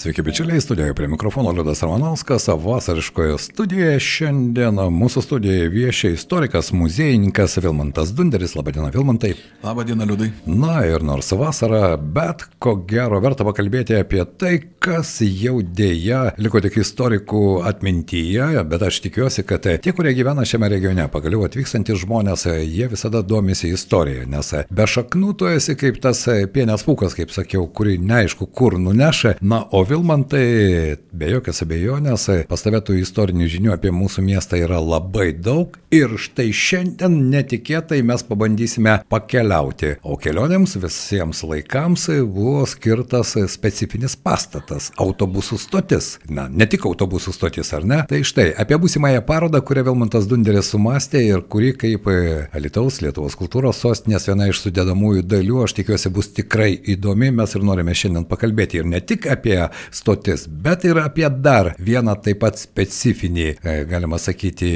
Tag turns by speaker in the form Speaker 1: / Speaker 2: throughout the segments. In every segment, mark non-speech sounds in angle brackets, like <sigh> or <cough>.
Speaker 1: Sveiki bičiuliai, studijoje prie mikrofono Liudas Ramanauskas, vasariškoje studijoje šiandien mūsų studijoje viešia istorikas, muziejininkas Vilmantas Dunderis. Labadiena, Vilmantai.
Speaker 2: Labadiena, Liudai.
Speaker 1: Na ir nors vasara, bet ko gero verta pakalbėti apie tai, kas jau dėja liko tik istorikų atmintyje, bet aš tikiuosi, kad tie, kurie gyvena šiame regione, pagaliau atvykstantys žmonės, jie visada domisi istorija, nes be šaknų tu esi kaip tas pienės pūkas, kaip sakiau, kurį neaišku kur nuneša. Na, o Vilmantai, be jokios abejonės, pas tavę tų istorinių žinių apie mūsų miestą yra labai daug ir štai šiandien netikėtai mes pabandysime pakeliauti. O kelionėms visiems laikams buvo skirtas specifinis pastatas - autobusų stotis. Na, ne tik autobusų stotis, ar ne? Tai štai, apie būsimąją parodą, kurią Vilmantas Dunderis sumastė ir kuri kaip Alitaus Lietuvos kultūros sostinės viena iš sudėdamųjų dalių, aš tikiuosi, bus tikrai įdomi. Mes ir norime šiandien pakalbėti ir ne tik apie stotis, bet ir apie dar vieną taip pat specifinį, e, galima sakyti,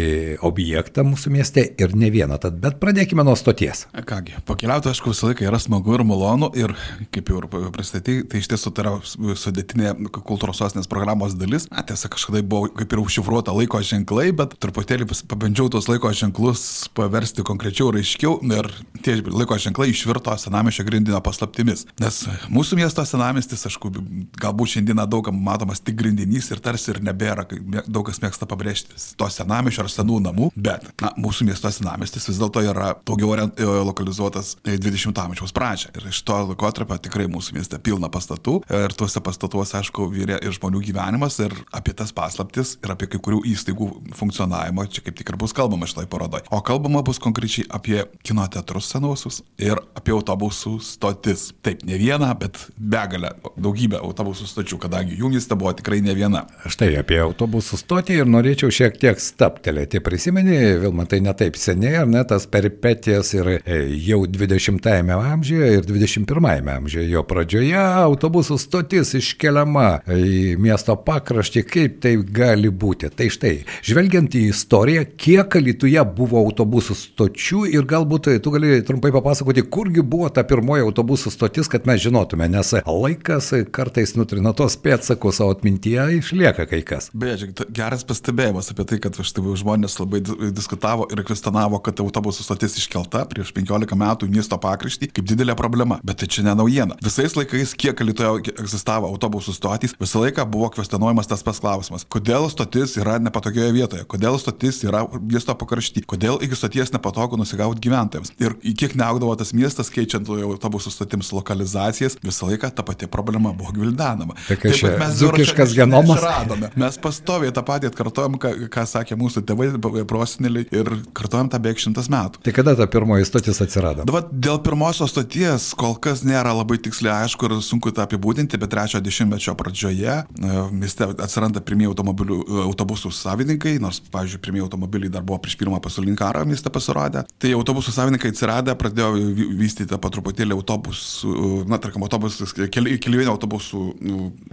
Speaker 1: objektą mūsų mieste ir ne vieną. Tad, bet pradėkime nuo stoties.
Speaker 2: Kągi, pakeliauti, aišku, visą laiką yra smagu ir malonu ir, kaip jau ir pristatyti, tai iš tiesų tai yra sudėtinė kultūros sostinės programos dalis. Na, tiesa, kažkada buvo kaip ir užšifruota laiko ženklai, bet truputėlį pabandžiau tos laiko ženklus paversti konkrečiau ir aiškiau ir tie laiko ženklai išvirto senamišio grindinio paslaptimis. Nes mūsų miesto senamistis, aišku, galbūt šiandien šiandieną daugam matomas tik grindinys ir tarsi ir nebėra, daug kas mėgsta pabrėžti to senamišio ar senų namų, bet na, mūsų miesto senamestis vis dėlto yra daugiau e, lokalizuotas 20 amžiaus pradžią. Ir iš to laikotarpio tikrai mūsų mieste pilna pastatų ir tuose pastatuose, aišku, vyrė ir žmonių gyvenimas ir apie tas paslaptis ir apie kai kurių įstaigų funkcionavimą čia kaip tik ir bus kalbama šitoj parodoj. O kalbama bus konkrečiai apie kino teatrus senuosius ir apie autobusų stotis. Taip, ne vieną, bet begalę, daugybę autobusų stočių kadangi mieste buvo tikrai ne viena.
Speaker 1: Štai apie autobusų stotį ir norėčiau šiek tiek staptelėti. Prisimeni, Vilma, tai netaip seniai, ar ne, tas peripetijas ir e, jau 20-ame amžiuje ir 21-ame amžiuje. Jo pradžioje autobusų stotis iškeliama į miesto pakraštį, kaip tai gali būti. Tai štai, žvelgiant į istoriją, kiek Lietuvoje buvo autobusų stočių ir galbūt tu gali trumpai papasakoti, kurgi buvo ta pirmoji autobusų stotis, kad mes žinotume, nes laikas kartais nutrina tos tuos pėdsakus, o atmintyje išlieka kai kas.
Speaker 2: Beje, geras pastebėjimas apie tai, kad štai žmonės labai diskutavo ir kvestionavo, kad autobusų stotis iškelta prieš 15 metų miesto pakraštį kaip didelė problema. Bet tai čia ne naujiena. Visais laikais, kiek Lietuvoje egzistavo autobusų stotys, visą laiką buvo kvestionuojamas tas pats klausimas. Kodėl stotis yra nepatogioje vietoje? Kodėl stotis yra miesto pakrašty? Kodėl iki stoties nepatogu nusigauti gyventojams? Ir kiek neaugdavo tas miestas, keičiant autobusų stotims lokalizacijas, visą laiką ta pati problema buvo gvildenama.
Speaker 1: Tai Tokia čia zukiškas genomas.
Speaker 2: Radome. Mes pastoviai tą patį atkartojam, ką, ką sakė mūsų tėvai, proseneliai ir kartojam tą beveik šimtas metų.
Speaker 1: Tai kada ta pirmoji stotis atsirado?
Speaker 2: Dabar dėl pirmosios stoties kol kas nėra labai tiksliai aišku ir sunku tą apibūdinti, bet trečiojo dešimtmečio pradžioje e, mieste atsiranda pirmieji e, autobusų savininkai, nors, pavyzdžiui, pirmieji automobiliai dar buvo prieš pirmą pasaulinį karą mieste pasirodę. Tai autobusų savininkai atsiradę pradėjo vystyti tą patruputėlį autobusų, na, tarkim, autobusų, keli, keliavinio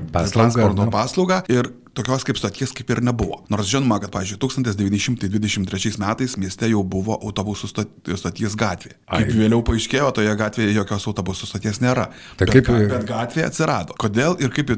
Speaker 2: autobusų transporto paslaugą ir tokios kaip stoties kaip ir nebuvo. Nors žinoma, kad, pavyzdžiui, 1923 metais mieste jau buvo autobusų stoties gatvė. Kaip Ai. vėliau paaiškėjo, toje gatvėje jokios autobusų stoties nėra.
Speaker 1: Tai
Speaker 2: bet,
Speaker 1: kaip...
Speaker 2: bet gatvė atsirado. Kodėl ir kaip e,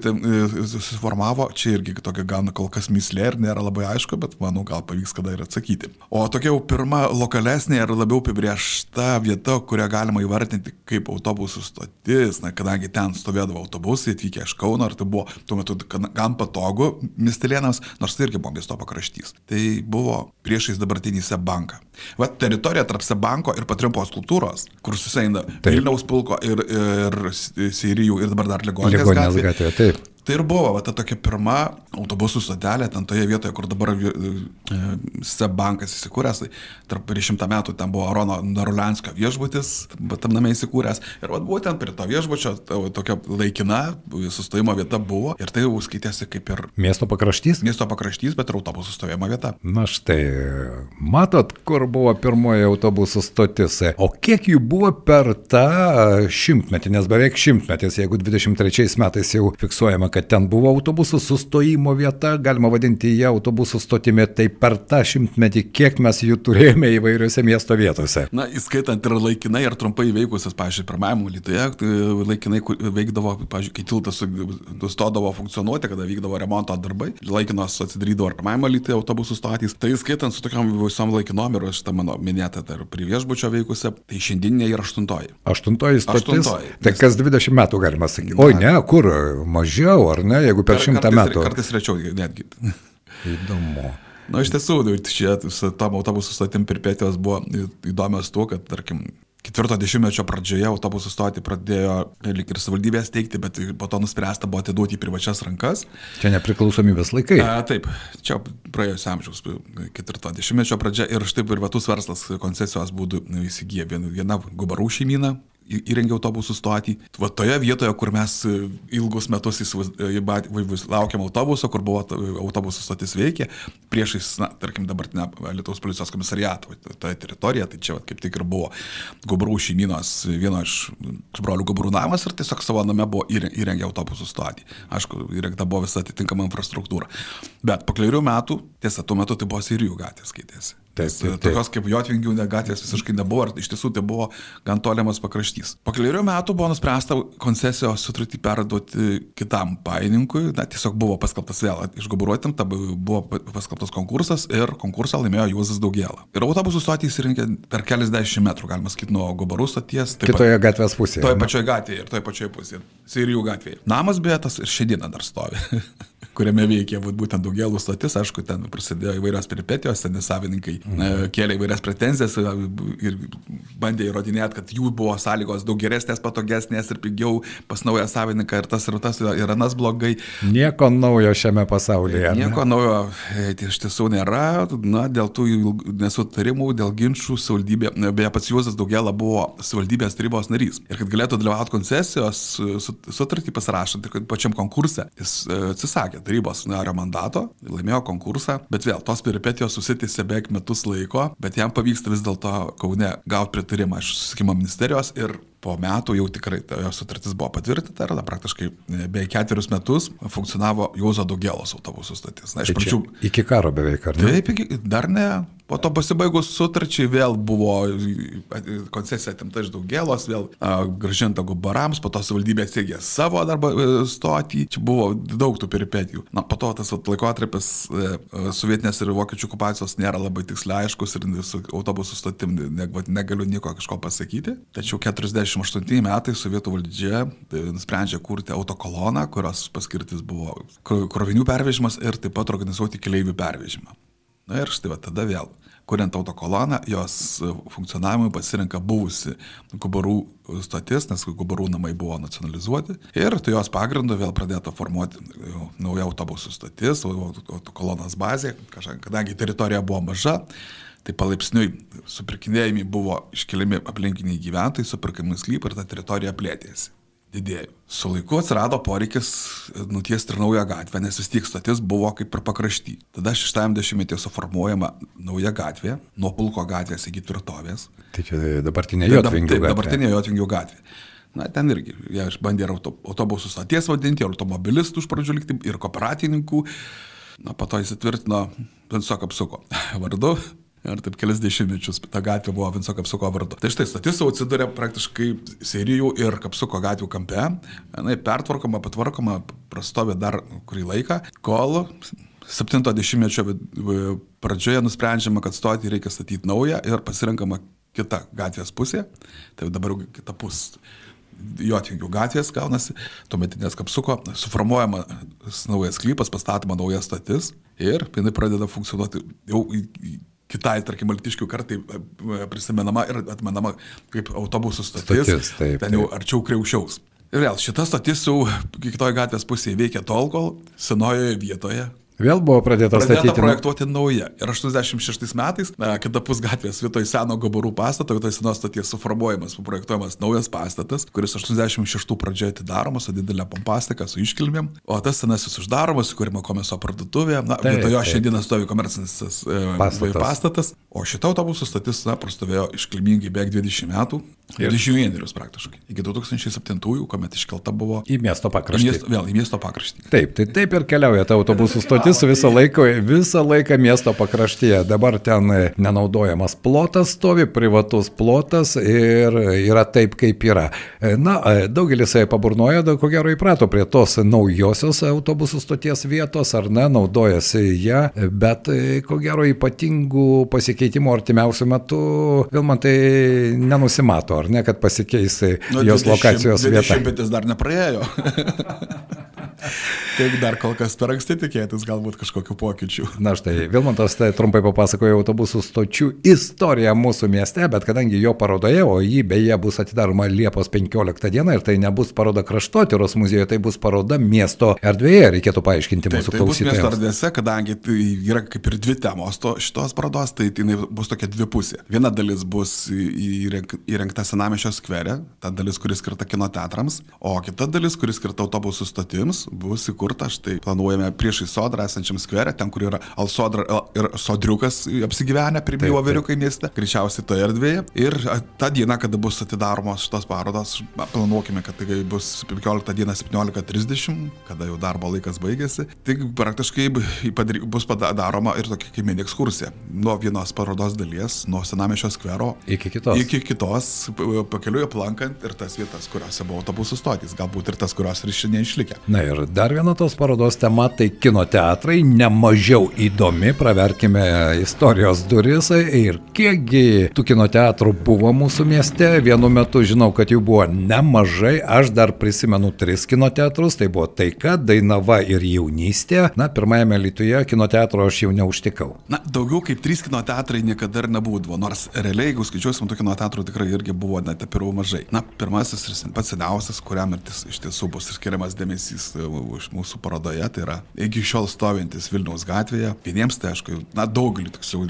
Speaker 2: susiformavo, čia irgi tokia gan kol kas mislė ir nėra labai aišku, bet manau, gal pavyks kada ir atsakyti. O tokia jau pirma lokalesnė ir labiau apibriešta vieta, kurią galima įvardinti kaip autobusų stotis, na, kadangi ten stovėdavo autobusai atvykę iš Kauno ir tai buvo tuo metu gan patogu, miestelėnams, nors tai irgi buvo miesto pakraštys. Tai buvo priešais dabartinį Sebanką. Va teritorija tarp Sebanko ir Patrimpos kultūros, kur susieina Vilniaus pulko ir, ir Sirijų ir dabar dar Ligonės gatvė. Taip. Tai ir buvo va, ta tokia pirma autobusų stotelė, ten toje vietoje, kur dabar e, SEB bankas įsikūręs, tai tarp prieš šimtą metų ten buvo Arono Narulenskio viešbutis, tam name įsikūręs. Ir va, būtent prie to viešbučio tokia laikina sustojimo vieta buvo ir tai jau skaitėsi kaip ir...
Speaker 1: Miesto pakraštys?
Speaker 2: Miesto pakraštys, bet ir autobusų stovėjimo vieta.
Speaker 1: Na štai, matot, kur buvo pirmoji autobusų stotis. O kiek jų buvo per tą šimtmetį, nes beveik šimtmetis, jeigu 23 metais jau fiksuojama, kad ten buvo autobusų sustojimo vieta, galima vadinti ją autobusų stotimi, tai per tą šimtmetį, kiek mes jų turėjome įvairiose miesto vietose.
Speaker 2: Na, įskaitant ir laikinai, ir trumpai veikusias, pažiūrėjau, pirmajame Lietuvoje, tai laikinai veikdavo, pažiūrėjau, kai tiltas nustodavo funkcionuoti, kada vykdavo remonto darbai, laikinos atsidarydavo ir pirmajame Lietuvoje autobusų stotys. Tai įskaitant su tokiam visom laikinom ir šitą mano minėtą dar prie viešbučio veikusią, tai šiandieninė yra aštuntoji.
Speaker 1: Aštuntoji stotis. Aštuntoji. Tai kas 20 metų galima sakyti. Oi, ne, kur mažiau, ar ne, jeigu per šimtą metų.
Speaker 2: Kartais rečiau netgi. <laughs>
Speaker 1: Įdomu.
Speaker 2: Na, iš tiesų, čia su tam autobusų stotim perpėtijos buvo įdomios tuo, kad, tarkim, ketvirto dešimtmečio pradžioje autobusų stotį pradėjo lik ir savivaldybės teikti, bet po to nuspręsta buvo atiduoti į privačias rankas.
Speaker 1: Čia nepriklausomybės laikai.
Speaker 2: A, taip, čia praėjusio amžiaus ketvirto dešimtmečio pradžia ir štai privatus verslas koncesijos būdų įsigyja viena gubarų šeimyną, įrengė autobusų stotį. Va toje vietoje, kur mes e, ilgus metus laukiam autobuso, kur buvo autobusų stotis veikia, priešais, na, tarkim, dabartinę Lietuvos policijos komisariatą, toje teritorijoje, tai čia va, kaip tik ir buvo Gubrų šeiminos vieno iš brolių Gubrų namas ir tiesiog savo name buvo įrengę autobusų stotį. Aišku, įrengta buvo visa atitinkama infrastruktūra. Bet po keliarių metų, tiesa, tuo metu tai buvo Sirijų gatvės skaitėsi. Taip, taip, taip. Tokios kaip Jotvingių gatvės visiškai nebuvo, iš tiesų tai buvo gan tolimas pakraštys. Po keliarių metų buvo nuspręsta koncesijos sutartį perduoti kitam paininkui, na, tiesiog buvo paskelbtas vėl išgaburuotim, buvo paskelbtas konkursas ir konkursą laimėjo Juozas Daugėla. Ir autobusų stotį įsirinkė per keliasdešimt metrų, galima sakyti, nuo Gobarų stoties.
Speaker 1: Kitoje gatvės pusėje.
Speaker 2: Toje pačioje gatvėje ir toje pačioje pusėje. Sirijų gatvėje. Namas beje tas ir šiandieną dar stovi. <laughs> kuriame veikė būtent daugelų stotis, aišku, ten prasidėjo įvairios peripetijos, ten savininkai mhm. kėlė įvairias pretenzijas ir bandė įrodinėti, kad jų buvo sąlygos daug geresnės, patogesnės ir pigiau pas naują savininką ir tas ir tas ir anas blogai.
Speaker 1: Nieko naujo šiame pasaulyje.
Speaker 2: Nieko ne? naujo e, tai iš tiesų nėra, na, dėl tų nesutarimų, dėl ginčių savivaldybė, beje, pats Juozas Daugela buvo savivaldybės tarybos narys ir kad galėtų dalyvauti koncesijos sutartį pasirašant ir kad pačiam konkurse jis e, atsisakė tarybos nario mandato, laimėjo konkursą, bet vėl tos peripetijos susitėsi beveik metus laiko, bet jam pavyksta vis dėlto Kaune gauti pritarimą iš susikimo ministerijos ir po metų jau tikrai jo sutartis buvo patvirtinta ir praktiškai e, beveik ketverius metus funkcionavo Juozo Dugėlos autobusų stotis.
Speaker 1: Na, iš tai pradžių. Iki karo beveik, ar
Speaker 2: ne? Taip, dar ne. Po to pasibaigus sutarčiai vėl buvo koncesija atimta iš Daugėlos, vėl a, gražinta gubarams, po to savivaldybė atsiegė savo darbą e, stotį. Čia buvo daug tų peripetijų. Na, po to tas laikotarpis e, sovietinės ir vokiečių okupacijos nėra labai tiksliai aiškus ir su autobusų stotim ne, negaliu nieko kažko pasakyti. Tačiau 40 1948 metais sovietų valdžia nusprendžia kurti autokoloną, kurios paskirtis buvo krovinių pervežimas ir taip pat organizuoti keleivių pervežimą. Na ir štai va tada vėl, kuriant autokoloną, jos funkcionavimui pasirinka buvusi Kubarų stotis, nes Kubarų namai buvo nacionalizuoti. Ir tai jos pagrindu vėl pradėta formuoti nauja autobusų stotis, autokolonas bazė, kadangi teritorija buvo maža, Tai palaipsniui supirkinėjami buvo iškeliami aplinkiniai gyventojai, supirkami sklypai ir ta teritorija plėtėsi. Didėjo. Su laiku atsirado poreikis nutiesti ir naują gatvę, nes vis tiek stotis buvo kaip ir pakrašty. Tada 60-metį suformuojama nauja gatvė, nuo pulko gatvės iki tvirtovės.
Speaker 1: Tai čia dabartinė Jotvingių gatvė.
Speaker 2: Dabartinė Jotvingių gatvė. Na, ten irgi, jie bandė ir autobusų stoties vadinti, ir automobilistų iš pradžių likti, ir kooperatininkų. Na, po to įsitvirtino Vinsok apsuko <laughs> vardu, Ir taip kelias dešimtmečius ta gatvė buvo Vinco Kapsuko vardu. Tai štai stotis jau atsidūrė praktiškai Serijų ir Kapsuko gatvių kampe. Na, pertvarkoma, patvarkoma, prastovė dar kurį laiką, kol 70-mečio pradžioje nusprendžiama, kad stotį reikia statyti naują ir pasirenkama kita gatvės pusė. Tai dabar jau kita pusė. Jotvingių gatvės gaunasi, tuometinės kapsuko, suformuojamas naujas klypas, pastatoma nauja statis ir jinai pradeda funkcionuoti jau kitai, tarkim, Maltiškių kartai e, e, prisimenama ir atmenama kaip autobusų stotis. stotis taip, ten jau arčiau Kriaušiaus. Ir vėl, šita stotis jau kitoje gatvės pusėje veikia tol, kol senojoje vietoje
Speaker 1: Vėl buvo pradėta, pradėta statyti.
Speaker 2: projektuoti nauja. Ir 86 metais, kitapus gatvės vietoj seno gabarų pastato, vietoj senos stoties suformuojamas, projektuojamas naujas pastatas, kuris 86 pradžioje atidaromas su didelė pompastika, su iškilmėm, o tas senasis uždaromas, įkūrimo komiso parduotuvė, na, taip, vietojo šiandieną stovi komercinis e, pastatas. pastatas, O šita autobusų stotis, na, prastovėjo iškilmingai beveik 20 metų, 21 praktiškai, iki 2007-ųjų, kuomet iškelta buvo
Speaker 1: Į miesto
Speaker 2: į
Speaker 1: pakraštį.
Speaker 2: miesto, vėl į miesto pakraštį.
Speaker 1: Taip, tai taip ir keliauja ta autobusų stotis visą laiką, visą laiką miesto pakraštyje. Dabar ten e, nenaudojamas plotas stovi, privatus plotas ir yra taip, kaip yra. E, Na, e, daugelis paburnoja, daug ko gero įprato prie tos naujosios autobusų stoties vietos, ar ne, naudojasi ją, bet ko gero ypatingų pasikeitimų artimiausių metų, vėl man tai nenusimato, ar ne, kad pasikeis e, jos lokacijos vieta.
Speaker 2: Šimtmetis dar nepraėjo. <laughs> <laughs> Taip dar kol kas per anksti tikėtis galbūt kažkokiu pokyčiu.
Speaker 1: Na štai, Vilmantas tai trumpai papasakojo autobusų stočių istoriją mūsų mieste, bet kadangi jo parodoje, o jį beje bus atidaroma Liepos 15 dieną ir tai nebus paroda kraštotyros muziejuje, tai bus paroda miesto erdvėje, reikėtų paaiškinti
Speaker 2: Taip,
Speaker 1: mūsų
Speaker 2: tai bus miesto
Speaker 1: klausytojams.
Speaker 2: erdvėse, kadangi tai yra kaip ir dvi temos to, šitos parodos, tai jinai bus tokia dvipusė. Viena dalis bus įrengta Senamišio skvere, ta dalis, kuris skirta kino teatrams, o kita dalis, kuris skirta autobusų stotims, bus įkurta, štai planuojame priešai sodrą esančiam skvere, ten, kur yra Alsodra ir Sodriukas apsigyvenę, pirmieji voveriukai mieste, greičiausiai toje erdvėje. Ir tą dieną, kada bus atidaromos šitos parodos, planuokime, kad tai bus 15 dieną 17.30, kada jau darbo laikas baigėsi. Tai praktiškai bus padaroma ir tokia kaip mini ekskursija. Nuo vienos parodos dalies, nuo Senamišio skvero
Speaker 1: Iki kitos.
Speaker 2: Iki kitos, pakeliui aplankant ir tas vietas, kuriuose buvo autobusų stotys, galbūt ir tas, kurios ir šiandien išlikę.
Speaker 1: Na ir dar viena tos parodos tema - tai kino teatrai, nemažiau įdomi, praverkime istorijos duris ir kiekgi tų kino teatrų buvo mūsų mieste. Vienu metu žinau, kad jų buvo nemažai, aš dar prisimenu tris kino teatrus, tai buvo Taika, Dainava ir Jaunystė. Na, pirmajame Lietuvoje kino teatro aš jau neužtikau.
Speaker 2: Na, daugiau kaip trys kino teatrai niekada ir nebūdavo, nors realiai, jeigu skaičiuosim, tų kino teatrų tikrai irgi buvo net per mažai. Na, pirmasis ir pats seniausias, kuriam ir tis, iš tiesų bus skiriamas dėmesys mūsų parodoje, tai yra iki šiol stovintis Vilniaus gatvėje. Vieniems tai aišku, na, daugeliu tiksliau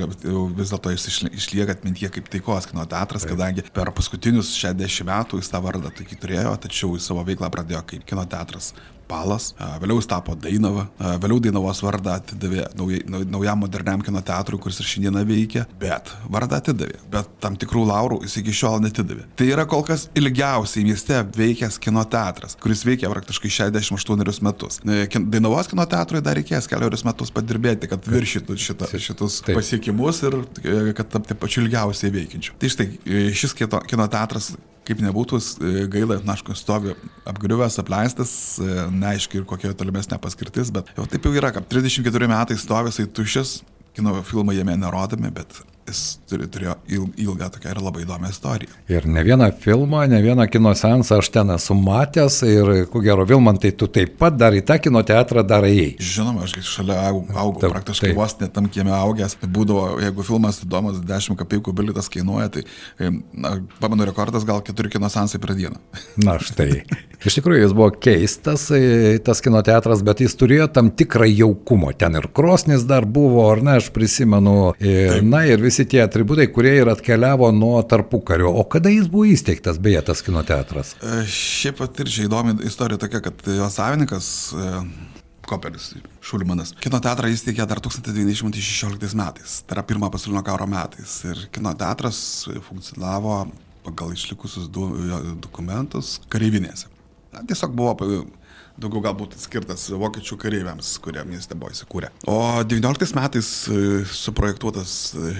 Speaker 2: vis dėlto jis išli- išlieka atmintyje kaip taikos kino teatras, kadangi per paskutinius 60 metų jis tą vardą tokį turėjo, tačiau jis savo veiklą pradėjo kaip kino teatras. Palas, vėliau jis tapo Dainava, vėliau Dainavos vardą atidavė naujai- nau- naujam moderniam kino teatrui, kuris ir šiandieną veikia, bet vardą atidavė, bet tam tikrų laurų jis iki šiol netidavė. Tai yra kol kas ilgiausiai mieste veikęs kino teatras, kuris veikia praktiškai 68 metus. E, Dainavos kino teatrui dar reikės keliarius metus padirbėti, kad viršytų šitą, šitus
Speaker 1: Taip.
Speaker 2: pasiekimus ir e, kad tapti pačiu ilgiausiai veikiančiu. Tai štai e, šis kino teatras kaip nebūtų e, gaila, na, aišku, stovi apgriuvęs, apleistas, e, neaiškiai ir kokia tolimesnė paskirtis, bet jau taip jau yra, kad 34 metai stovi, jisai tuščias, kino filmai jame nerodomi, bet jis turi, turėjo il- ilgą tokią ir labai įdomią istoriją.
Speaker 1: Ir ne vieną filmą, ne vieną kino seansą aš ten esu matęs ir, ko gero, Vilmantai, tu taip pat dar į tą kino teatrą dar ėjai.
Speaker 2: Žinoma, aš šalia au- augau,
Speaker 1: Taip,
Speaker 2: praktiškai
Speaker 1: taip.
Speaker 2: vos net tam kieme augęs. Būdavo, jeigu filmas įdomus, 10 kapikų bilitas kainuoja, tai, e, na, pamenu, rekordas gal 4 kino seansai per dieną.
Speaker 1: Na štai. Iš tikrųjų, jis buvo keistas, e, tas kino teatras, bet jis turėjo tam tikrą jaukumo. Ten ir krosnis dar buvo, ar ne, aš prisimenu. E, na ir visi tie atributai, kurie ir atkeliavo nuo tarpukario. O kada jis buvo įsteigtas, beje, tas kino teatras?
Speaker 2: E, Šiaip pat ir čia įdomi istorija tokia, kad jo savininkas e, Koperis, Šulimanas. Kino teatrą įsteigė dar 1916 metais, tai yra pirmo pasaulinio karo metais. Ir kino teatras funkcionavo pagal išlikusius du, dokumentus kareivinėse. Na, tiesiog buvo daugiau galbūt skirtas vokiečių kareiviams, kurie mieste buvo įsikūrę. O 19 metais e, suprojektuotas e,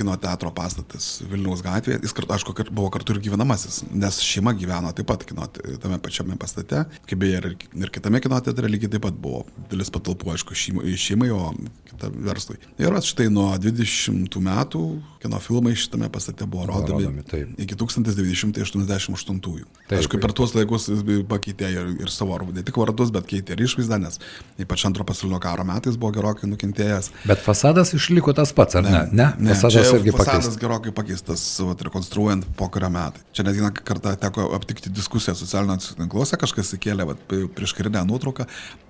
Speaker 2: kino teatro pastatas Vilniaus gatvėje, jis aišku, buvo kartu ir gyvenamasis, nes šeima gyveno taip pat kino, tame pačiame pastate, kaip beje ir, ir kitame kino teatre lygiai taip pat buvo dalis patalpų, aišku, šeimai, šeimai o kita verslui. Ir štai nuo 20 metų kino filmai šitame pastate buvo rodomi,
Speaker 1: rodomi, taip.
Speaker 2: iki 1988.
Speaker 1: Taip.
Speaker 2: Aišku, per tuos laikus jis pakeitė ir, ir savo, ne tik vardus, bet keitė ir išvaizdą, nes ypač antro pasaulinio karo metais buvo gerokai nukentėjęs.
Speaker 1: Bet fasadas išliko tas pats, ar ne? Ne,
Speaker 2: Ne,
Speaker 1: fasadas
Speaker 2: čia jau
Speaker 1: irgi
Speaker 2: fasadas
Speaker 1: pakeistas.
Speaker 2: gerokai pakeistas, vat, rekonstruojant po kurio metai. Čia net vieną kartą teko aptikti diskusiją socialiniuose tinkluose, kažkas įkėlė vat, prieš karinę nuotrauką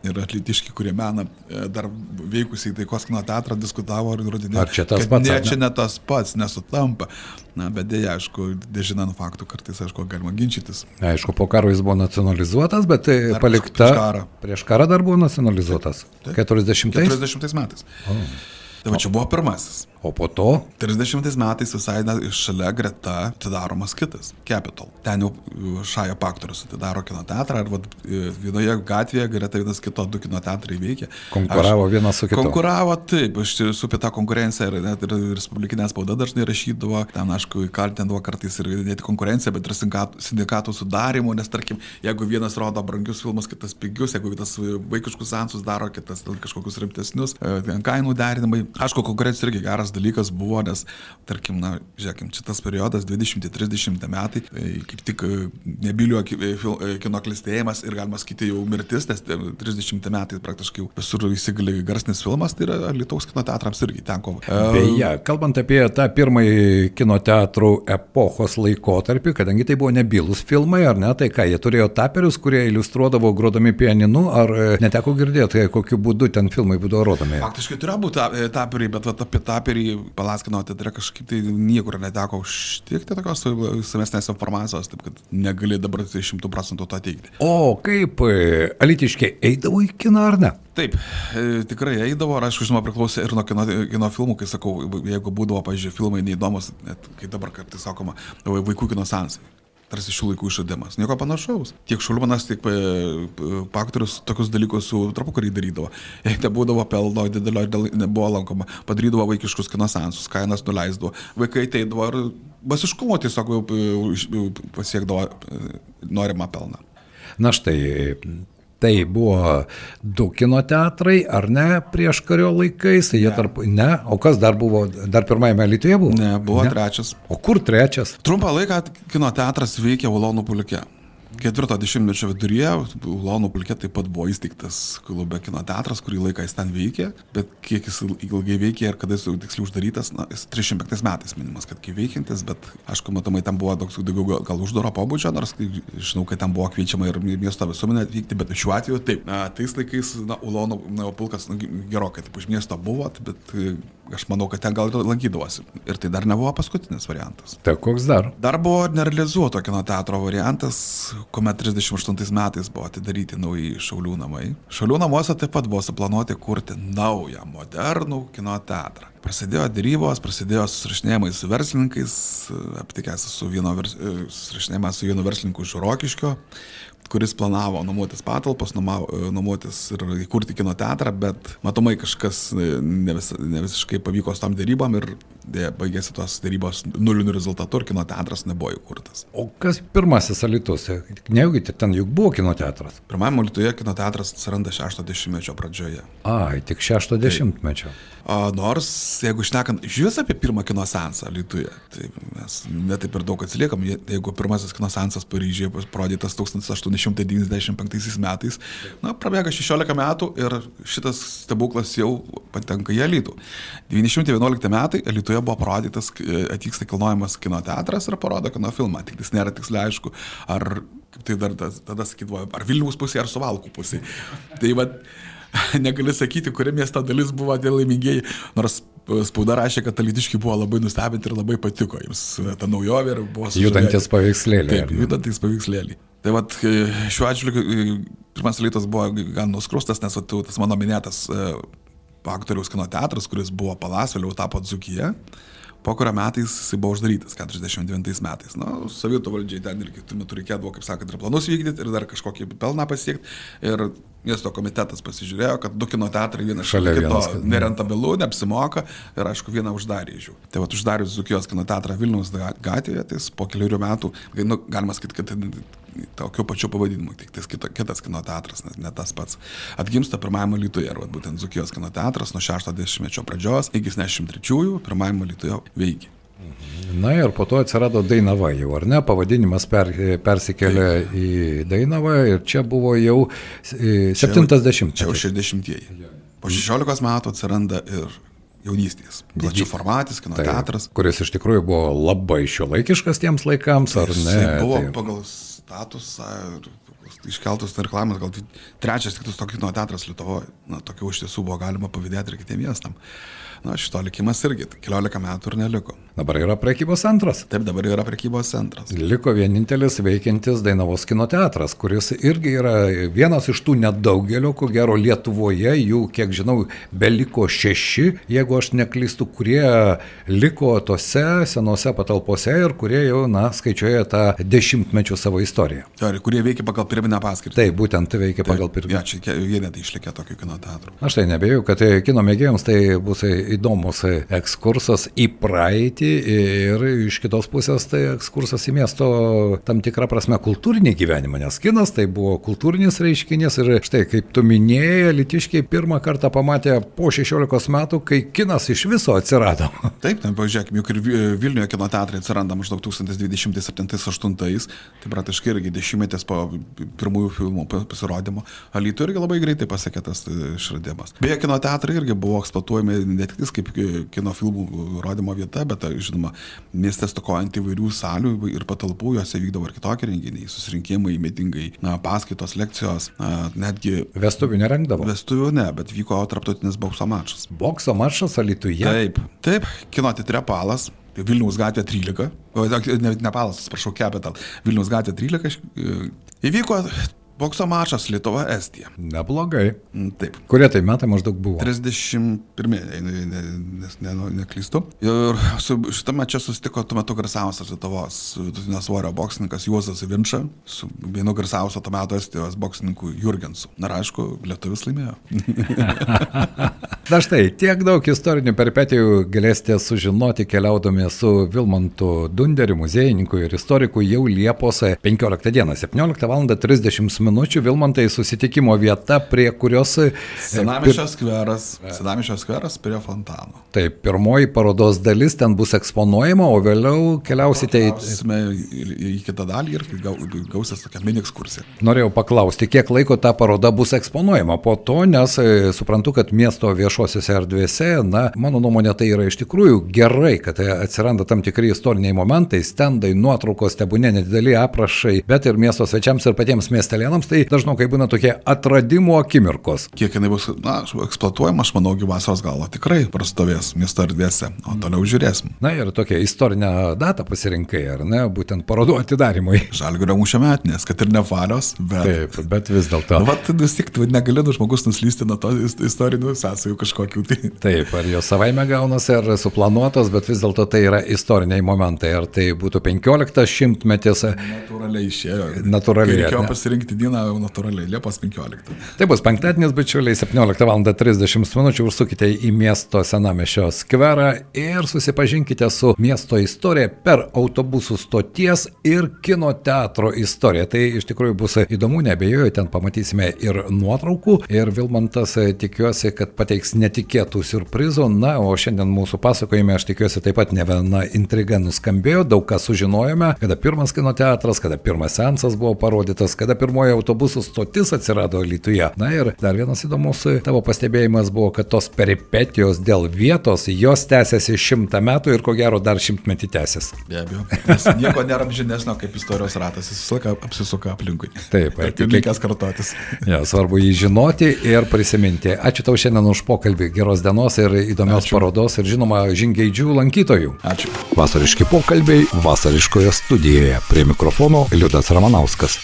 Speaker 2: ir atlytiški, kurie mena e, dar veikusiai taikos kino teatrą, diskutavo ir įrodinėjo.
Speaker 1: Ar čia tas pats,
Speaker 2: Ne, čia ne tas pats, nesutampa. Na, bet dėja, aišku, nežinant faktų, kartais, aišku, galima ginčytis.
Speaker 1: Aišku, po karo jis buvo nacionalizuotas, bet tai
Speaker 2: Dar
Speaker 1: palikta.
Speaker 2: prieš karą.
Speaker 1: Prieš karą dar buvo nacionalizuotas. 40.
Speaker 2: 40 metais. Tai va čia buvo pirmasis.
Speaker 1: O po to
Speaker 2: 30 metais visai šalia greta atidaromas kitas - Capital. Ten jau Šaja Paktorius atidaro kino teatrą ir vat, vienoje gatvėje greta vienas kito du kino teatrai veikia.
Speaker 1: konkuravo aš, vienas su kitu.
Speaker 2: Konkuravo taip, aš su apie tą konkurenciją ir net ir Respublikinė spauda dažnai rašydavo, ten aišku, kaltindavo kartais ir ne tik konkurenciją, bet ir sindikatų sudarimo, nes tarkim, jeigu vienas rodo brangius filmus, kitas pigius, jeigu vienas vaikiškus sensus daro, kitas kažkokius rimtesnius, e, ten kainų derinimai. Aišku, konkurencija irgi geras dalykas buvo, nes, tarkim, na, žiūrėkim, šitas periodas 20-30 metai, tai kaip tik e, nebilių e, kino klistėjimas ir galima sakyti jau mirtis, nes 30 metai praktiškai visur įsigali garsnis filmas, tai yra Lietuvos kino teatrams irgi tenko.
Speaker 1: Beje, kalbant apie tą pirmąjį kino teatrų epochos laikotarpį, kadangi tai buvo nebylus filmai, ar ne, tai ką, jie turėjo taperius, kurie iliustruodavo grodami pianinu, ar neteko girdėti, kokiu būdu ten filmai būdavo rodomi?
Speaker 2: Faktiškai turėjo būti taperiai, bet vat, apie taperį Palaskino teatre kažkaip tai niekur neteko užtikti tokios samesnės informacijos, taip kad negali dabar tai šimtų procentų to teikti.
Speaker 1: O kaip e, alitiškai eidavo į kiną ar ne?
Speaker 2: Taip, e, tikrai eidavo, ir aišku, žinoma, priklausė ir nuo kino, kino filmų, kai sakau, jeigu būdavo, pažiūrėjau, filmai neįdomus, net kai dabar kartais sakoma, vaikų kino sensai tarsi šių laikų išradimas. Nieko panašaus. Tiek Šulmanas, tiek e, Paktorius tokius dalykus su trapukarį darydavo. Jei nebūdavo pelno, didelio nebuvo lankoma, padarydavo vaikiškus kino sensus, kainas nuleisdavo. Vaikai ateidavo ir basiškumo tiesiog pasiekdavo e, norimą pelną.
Speaker 1: Na štai, Tai buvo du kino teatrai, ar ne, prieš kario laikais, jie tarp, ne, o kas dar buvo, dar pirmajame Lietuvoje buvo?
Speaker 2: Ne, buvo ne. trečias.
Speaker 1: O kur trečias?
Speaker 2: Trumpą laiką kino teatras veikė Ulonų pulikė. Ketvirto dešimtmečio viduryje Ulonų pulkė taip pat buvo įsteigtas klube kino teatras, kurį laiką jis ten veikė, bet kiek jis ilgai veikė ir kada jis tiksliai uždarytas, na, jis 305 metais minimas, kad kai veikiantis, bet aišku, matomai ten buvo daug daugiau gal, uždaro pobūdžio, nors žinau, kad ten buvo kviečiama ir miesto visuomenė atvykti, bet šiuo atveju taip, na, tais laikais, na, Ulonų na, pulkas na, gerokai taip už miesto buvo, bet aš manau, kad ten gal ir lankydavosi. Ir tai dar nebuvo paskutinis variantas.
Speaker 1: Tai koks dar?
Speaker 2: Dar buvo nerealizuoto kino teatro variantas, kuomet 38 metais buvo atidaryti nauji Šaulių namai. Šaulių namuose taip pat buvo suplanuoti kurti naują, modernų kino teatrą. Prasidėjo dėrybos, prasidėjo susirašinėjimai su verslininkais, aptikęs su vieno vers... susirašinėjimą su vienu verslininku iš Rokiškio, kuris planavo nuomotis patalpas, nuomotis ir įkurti kino teatrą, bet matomai kažkas ne, vis, ne visiškai pavyko su tam dėrybom ir dėja, baigėsi tos dėrybos nuliniu rezultatu ir kino teatras nebuvo įkurtas.
Speaker 1: O kas pirmasis alitus? Nejaugi ten juk buvo kino teatras?
Speaker 2: Pirmajame Lietuvoje kino teatras atsiranda 60-mečio pradžioje.
Speaker 1: Ai, tik 60-mečio. Tai,
Speaker 2: Nors, jeigu šnekant vis apie pirmą kino sensą Lietuvoje, tai mes netaip ir daug atsiliekam. Jeigu pirmasis kino sensas Paryžiuje parodytas 1895 metais, na, prabėga 16 metų ir šitas stebuklas jau patenka į Alytų. 911 metai Lietuvoje buvo parodytas, atvyksta kilnojamas kino teatras ir parodo kino filmą. Tik jis nėra tiksliai aišku, ar tai dar tada sakydavo, ar Vilniaus pusė, ar Suvalkų pusė. Tai vad, <laughs> negali sakyti, kuri miesto dalis buvo tie laimingieji, nors spauda rašė, kad talitiški buvo labai nustebinti ir labai patiko jiems ta naujovė ir buvo.
Speaker 1: Judantis paveikslėliai.
Speaker 2: Taip, judantis paveikslėliai. Tai vad, šiuo atžvilgiu pirmas rytas buvo gan nuskrustas, nes vat, tas mano minėtas aktoriaus kino teatras, kuris buvo Palas, vėliau tapo Dzukija. Po kurio metais jisai buvo uždarytas 49 metais. Na, sovietų valdžiai ten irgi tuo metu reikėdavo, kaip sakant, ir planus vykdyti, ir dar kažkokį pelną pasiekti. Ir miesto komitetas pasižiūrėjo, kad du kino teatrai vienas šalia kito nerentabilu, neapsimoka ir aišku vieną uždarė iš jų. Tai va uždarius Zukijos kino teatrą Vilnius gatvėje, tai po keliurių metų, nu, galima sakyti, kad tokiu pačiu pavadinimu, tik tai kito, kitas kino teatras, ne, ne tas pats. Atgimsta pirmajame Lietuvoje, ar būtent Zukijos kino teatras nuo 60-mečio pradžios iki 73-ųjų pirmajame Lietuvoje veikia.
Speaker 1: Na ir po to atsirado Dainava jau, ar ne? Pavadinimas per, persikėlė Taip. į Dainavą ir čia buvo jau 70-ieji.
Speaker 2: Čia jau 60-ieji. Po 16 metų atsiranda ir jaunystės. Plačių formatis, kino tai, teatras.
Speaker 1: Kuris iš tikrųjų buvo labai šiuolaikiškas tiems laikams, ar ne?
Speaker 2: Jis buvo tai... pagal statusą ir iškeltus reklamas, gal tai trečias tik tas kino teatras Lietuvoje. Na, tokių iš tiesų buvo galima pavydėti ir kitiem miestam na, šito likimas irgi keliolika metų ir neliko.
Speaker 1: Dabar yra prekybos centras.
Speaker 2: Taip, dabar yra prekybos centras.
Speaker 1: Liko vienintelis veikiantis Dainavos kino teatras, kuris irgi yra vienas iš tų nedaugelio, ko gero Lietuvoje, jų, kiek žinau, beliko šeši, jeigu aš neklystu, kurie liko tose senose patalpose ir kurie jau, na, skaičiuoja tą dešimtmečių savo istoriją.
Speaker 2: Tai, kurie veikia pagal pirminę paskirtį.
Speaker 1: Taip, būtent veikia pagal pirminę.
Speaker 2: Ja, čia vienetai išlikė tokių kino teatrų.
Speaker 1: Aš tai nebėjau, kad kino mėgėjams tai bus įdomus ekskursas į praeitį ir iš kitos pusės tai ekskursas į miesto tam tikrą prasme kultūrinį gyvenimą, nes kinas tai buvo kultūrinis reiškinys ir štai kaip tu minėjai, litiškiai pirmą kartą pamatė po 16 metų, kai kinas iš viso atsirado. <laughs>
Speaker 2: Taip, tai pažiūrėkime, juk ir Vilniuje kino teatrai atsiranda maždaug 1227-8, tai praktiškai irgi dešimtmetės po pirmųjų filmų pasirodymo. Alytų irgi labai greitai pasiekė tas išradimas. Beje, kino teatrai irgi buvo eksploatuojami ne tik kaip kino filmų rodymo vieta, bet, žinoma, mieste stokojant įvairių salių ir patalpų, juose vykdavo ir kitokie renginiai, susirinkimai, mitingai, paskaitos, lekcijos, netgi...
Speaker 1: Vestuvių nerengdavo?
Speaker 2: Vestuvių ne, bet vyko tarptautinis bokso mačas.
Speaker 1: Bokso mačas Alytuje?
Speaker 2: Taip, taip, kino teatre palas. Vilniaus gatvė 13, ne, ne palas, atsiprašau, Capital, Vilniaus gatvė 13, įvyko Bokso mačas Lietuva Estija.
Speaker 1: Neblogai.
Speaker 2: Mm, taip.
Speaker 1: Kurie tai metai maždaug buvo?
Speaker 2: 31, nes ne, ne, neklystu. Ir su šitame čia susitiko tuo metu garsiausias Lietuvos vidutinio svorio boksininkas Juozas Vinča su vienu garsiausio tuo metu Estijos boksininkų Jurgensu. Na ir aišku, lietuvis laimėjo. <laughs>
Speaker 1: Na štai, tiek daug istorinių peripetijų galėsite sužinoti keliaudami su Vilmantu Dunderiu, muziejininku ir istoriku jau Liepos 15 dieną, 17 val. 30 min minučių Vilmantai susitikimo vieta, prie kurios...
Speaker 2: E, Senamišio skveras, Senamišio skveras prie fontano.
Speaker 1: Taip, pirmoji parodos dalis ten bus eksponuojama, o vėliau keliausite
Speaker 2: į... į kitą dalį ir gausis tokia mini ekskursija.
Speaker 1: Norėjau paklausti, kiek laiko ta paroda bus eksponuojama po to, nes e, suprantu, kad miesto viešosiuose erdvėse, na, mano nuomonė, tai yra iš tikrųjų gerai, kad atsiranda tam tikri istoriniai momentai, stendai, nuotraukos, tebūnė nedideli aprašai, bet ir miesto svečiams ir patiems miestelėnams žmonėms tai dažnokai būna tokie atradimo akimirkos.
Speaker 2: Kiek jinai bus, na, eksploatuojama, aš manau, gyvasios galo tikrai prastovės miesto erdvėse, o toliau žiūrėsim.
Speaker 1: Na ir tokią istorinę datą pasirinkai, ar ne, būtent parodų atidarimui. <laughs>
Speaker 2: Žalgirio mūšio metinės, kad ir ne valios, bet...
Speaker 1: Taip, bet vis dėlto.
Speaker 2: Nu, vat, vis tik, negalėtų žmogus nuslysti nuo to istorinių sąsajų kažkokių. Tai...
Speaker 1: Taip, ar jos savaime gaunasi, ar suplanuotos, bet vis dėlto tai yra istoriniai momentai. Ar tai būtų 15 šimtmetis.
Speaker 2: Natūraliai išėjo.
Speaker 1: Natūraliai.
Speaker 2: Reikėjo pasirinkti dieną jau natūraliai, Liepos 15.
Speaker 1: Tai bus penktadienis, bičiuliai, 17 val. 30 min. užsukite į miesto senamešio skverą ir susipažinkite su miesto istorija per autobusų stoties ir kino teatro istoriją. Tai iš tikrųjų bus įdomu, nebejoju, ten pamatysime ir nuotraukų ir Vilmantas tikiuosi, kad pateiks netikėtų surprizų. Na, o šiandien mūsų pasakojime aš tikiuosi taip pat ne viena intriga nuskambėjo, daug ką sužinojome, kada pirmas kino teatras, kada pirmas sensas buvo parodytas, kada pirmoji autobusų stotis atsirado Lietuvoje. Na ir dar vienas įdomus tavo pastebėjimas buvo, kad tos peripetijos dėl vietos, jos tęsiasi šimtą metų ir ko gero dar šimtmetį tęsis.
Speaker 2: Be abejo. Nes nieko nėra amžinesnio kaip istorijos ratas, jis visą laiką apsisuka aplinkui.
Speaker 1: Taip,
Speaker 2: tik linkęs kartotis.
Speaker 1: Ja, svarbu jį žinoti ir prisiminti. Ačiū tau šiandien už pokalbį, geros dienos ir įdomios Ačiū. parodos ir žinoma žingeidžių lankytojų.
Speaker 2: Ačiū.
Speaker 1: Vasariški pokalbiai vasariškoje studijoje. Prie mikrofono Liudas Ramanauskas.